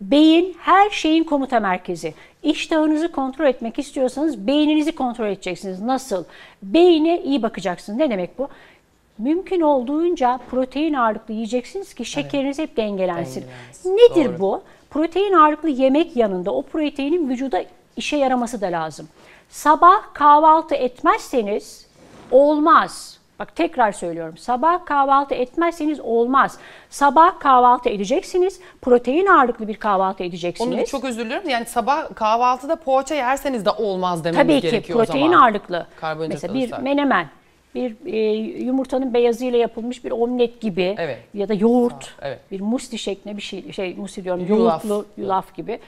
Beyin her şeyin komuta merkezi. İştahınızı kontrol etmek istiyorsanız beyninizi kontrol edeceksiniz. Nasıl? Beyine iyi bakacaksınız. Ne demek bu? Mümkün olduğunca protein ağırlıklı yiyeceksiniz ki şekeriniz hep dengelensin. Dengelensin. Nedir Doğru. bu? Protein ağırlıklı yemek yanında o proteinin vücuda işe yaraması da lazım. Sabah kahvaltı etmezseniz olmaz. Bak tekrar söylüyorum. Sabah kahvaltı etmezseniz olmaz. Sabah kahvaltı edeceksiniz. Protein ağırlıklı bir kahvaltı edeceksiniz. Onu çok özür diliyorum. Yani sabah kahvaltıda poğaça yerseniz de olmaz dememiz Tabii ki gerekiyor o protein zaman. ağırlıklı. Karbonhidrat Mesela bir alırsak. menemen, bir e, yumurtanın beyazıyla yapılmış bir omlet gibi Evet. ya da yoğurt, Evet. bir musti şeklinde bir şey, şey musti diyorum, Yulaf. yoğurtlu yulaf gibi.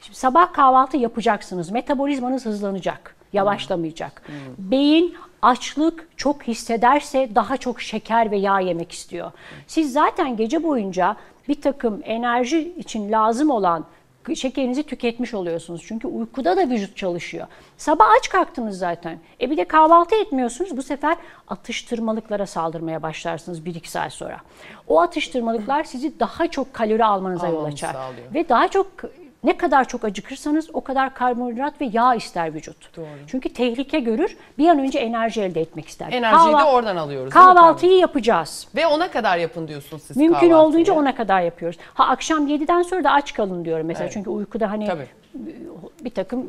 Şimdi sabah kahvaltı yapacaksınız. Metabolizmanız hızlanacak, yavaşlamayacak. Hmm. Beyin açlık çok hissederse daha çok şeker ve yağ yemek istiyor. Siz zaten gece boyunca bir takım enerji için lazım olan şekerinizi tüketmiş oluyorsunuz. Çünkü uykuda da vücut çalışıyor. Sabah aç kalktınız zaten. E bir de kahvaltı etmiyorsunuz. Bu sefer atıştırmalıklara saldırmaya başlarsınız 1-2 saat sonra. O atıştırmalıklar sizi daha çok kalori almanıza yol açar. sağlıyor. Ve daha çok ne kadar çok acıkırsanız o kadar karbonhidrat ve yağ ister vücut. Doğru. Çünkü tehlike görür. Bir an önce enerji elde etmek ister. Enerjiyi de Kahva- oradan alıyoruz. değil mi Kahvaltıyı yapacağız. Ve ona kadar yapın diyorsunuz siz Mümkün kahvaltıyı. olduğunca ona kadar yapıyoruz. Ha akşam 7'den sonra da aç kalın diyorum mesela. Evet. Çünkü uykuda hani Tabii. bir takım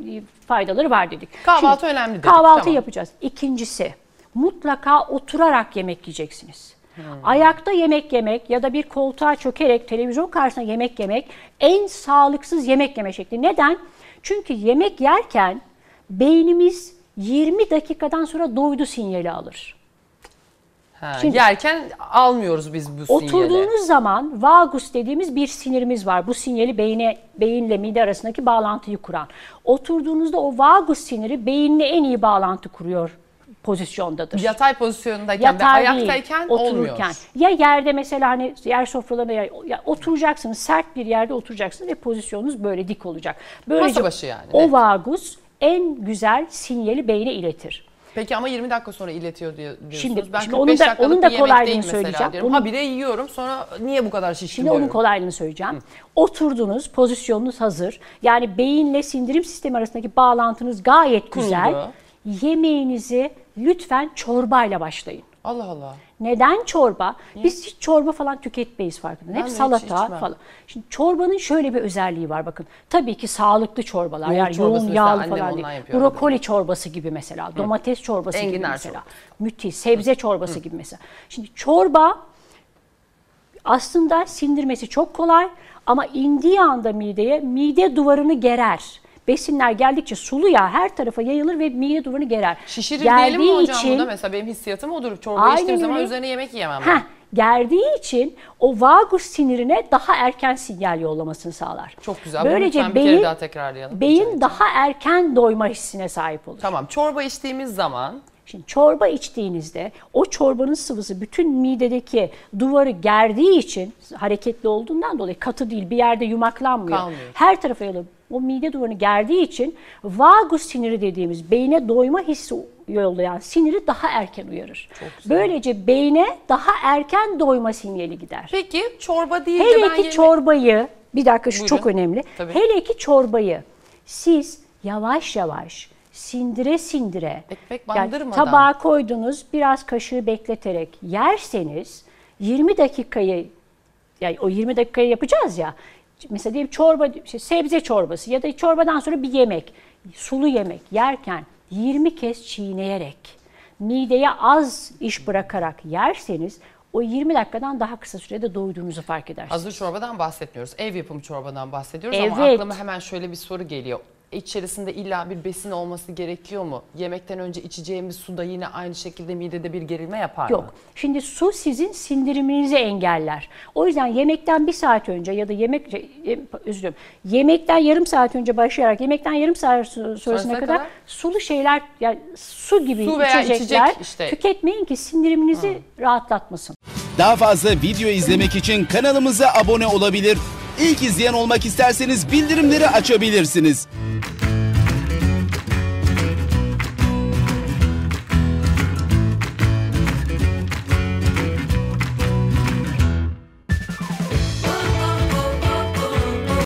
faydaları var dedik. Kahvaltı önemli dedik, Kahvaltı tamam. yapacağız. İkincisi mutlaka oturarak yemek yiyeceksiniz. Hmm. Ayakta yemek yemek ya da bir koltuğa çökerek televizyon karşısında yemek yemek en sağlıksız yemek yeme şekli. Neden? Çünkü yemek yerken beynimiz 20 dakikadan sonra doydu sinyali alır. Ha, Şimdi- yerken almıyoruz biz bu sinyali. Oturduğunuz zaman vagus dediğimiz bir sinirimiz var. Bu sinyali beyne, beyinle mide arasındaki bağlantıyı kuran. Oturduğunuzda o vagus siniri beyinle en iyi bağlantı kuruyor pozisyondadır. Yatay pozisyondayken ve Yatay değil, ayaktayken otururken. olmuyor. Ya yerde mesela hani yer sofralarında ya, ya oturacaksınız, sert bir yerde oturacaksınız ve pozisyonunuz böyle dik olacak. Böylece Masa başı yani, O vagus en güzel sinyali beyne iletir. Peki ama 20 dakika sonra iletiyor diyor- diyorsunuz. Şimdi- ben şimdi 45 onun da- onun da kolaylığını söyleyeceğim. diyorum. Bunun- Ha bir de yiyorum sonra niye bu kadar şişkin Şimdi onun kolaylığını söyleyeceğim. Oturdunuz, pozisyonunuz hazır. Yani beyinle sindirim sistemi arasındaki bağlantınız gayet güzel. Kuruldu. Yemeğinizi lütfen çorbayla başlayın. Allah Allah. Neden çorba? Biz hiç çorba falan tüketmeyiz farkında. Ben Hep hiç salata içmem. falan. Şimdi çorbanın şöyle bir özelliği var bakın. Tabii ki sağlıklı çorbalar. Yoğurt yani yoğun yağlı falan değil. Brokoli çorbası gibi mesela. Domates çorbası gibi Enginar mesela. çorbası. Müthiş. Sebze çorbası gibi mesela. Şimdi çorba aslında sindirmesi çok kolay ama indiği anda mideye mide duvarını gerer. Besinler geldikçe sulu yağ her tarafa yayılır ve mide duvarını gerer. Şişirir diyelim mi Geldiği hocam için- buna? Mesela benim hissiyatım odur. Çorba içtiğim zaman öyle. üzerine yemek yiyemem. ben. Heh, gerdiği için o vagus sinirine daha erken sinyal yollamasını sağlar. Çok güzel. Böylece bir beyin, kere daha tekrarlayalım. Beyin daha erken doyma hissine sahip olur. Tamam çorba içtiğimiz zaman Şimdi çorba içtiğinizde o çorbanın sıvısı bütün midedeki duvarı gerdiği için hareketli olduğundan dolayı katı değil bir yerde yumaklanmıyor. Kalmıyor. Her tarafa yayılıp o mide duvarını gerdiği için vagus siniri dediğimiz beyne doyma hissi yollayan siniri daha erken uyarır. Böylece beyne daha erken doyma sinyali gider. peki çorba deyince Hele ben ki yeme- çorbayı, bir dakika şu Buyurun. çok önemli. Tabii. Hele ki çorbayı siz yavaş yavaş sindire sindire Ekmek yani bandırmadan. tabağa koydunuz biraz kaşığı bekleterek yerseniz 20 dakikayı yani o 20 dakikayı yapacağız ya. Mesela diyelim çorba, işte sebze çorbası ya da çorbadan sonra bir yemek, sulu yemek yerken 20 kez çiğneyerek, mideye az iş bırakarak yerseniz o 20 dakikadan daha kısa sürede doyduğunuzu fark edersiniz. Hazır çorbadan bahsetmiyoruz. Ev yapımı çorbadan bahsediyoruz ama Evet. aklıma hemen şöyle bir soru geliyor. İçerisinde illa bir besin olması gerekiyor mu? Yemekten önce içeceğimiz su da yine aynı şekilde midede bir gerilme yapar mı? Yok. Şimdi su sizin sindiriminizi engeller. O yüzden yemekten bir saat önce ya da yemek şey, özür dilerim. Yemekten yarım saat önce başlayarak yemekten yarım saat sonrasına Sonrasına kadar, kadar? sulu şeyler yani su gibi Su veya içecekler içecek işte. tüketmeyin ki sindiriminizi rahatlatmasın. Daha fazla video izlemek için kanalımıza abone olabilir. İlk izleyen olmak isterseniz bildirimleri açabilirsiniz.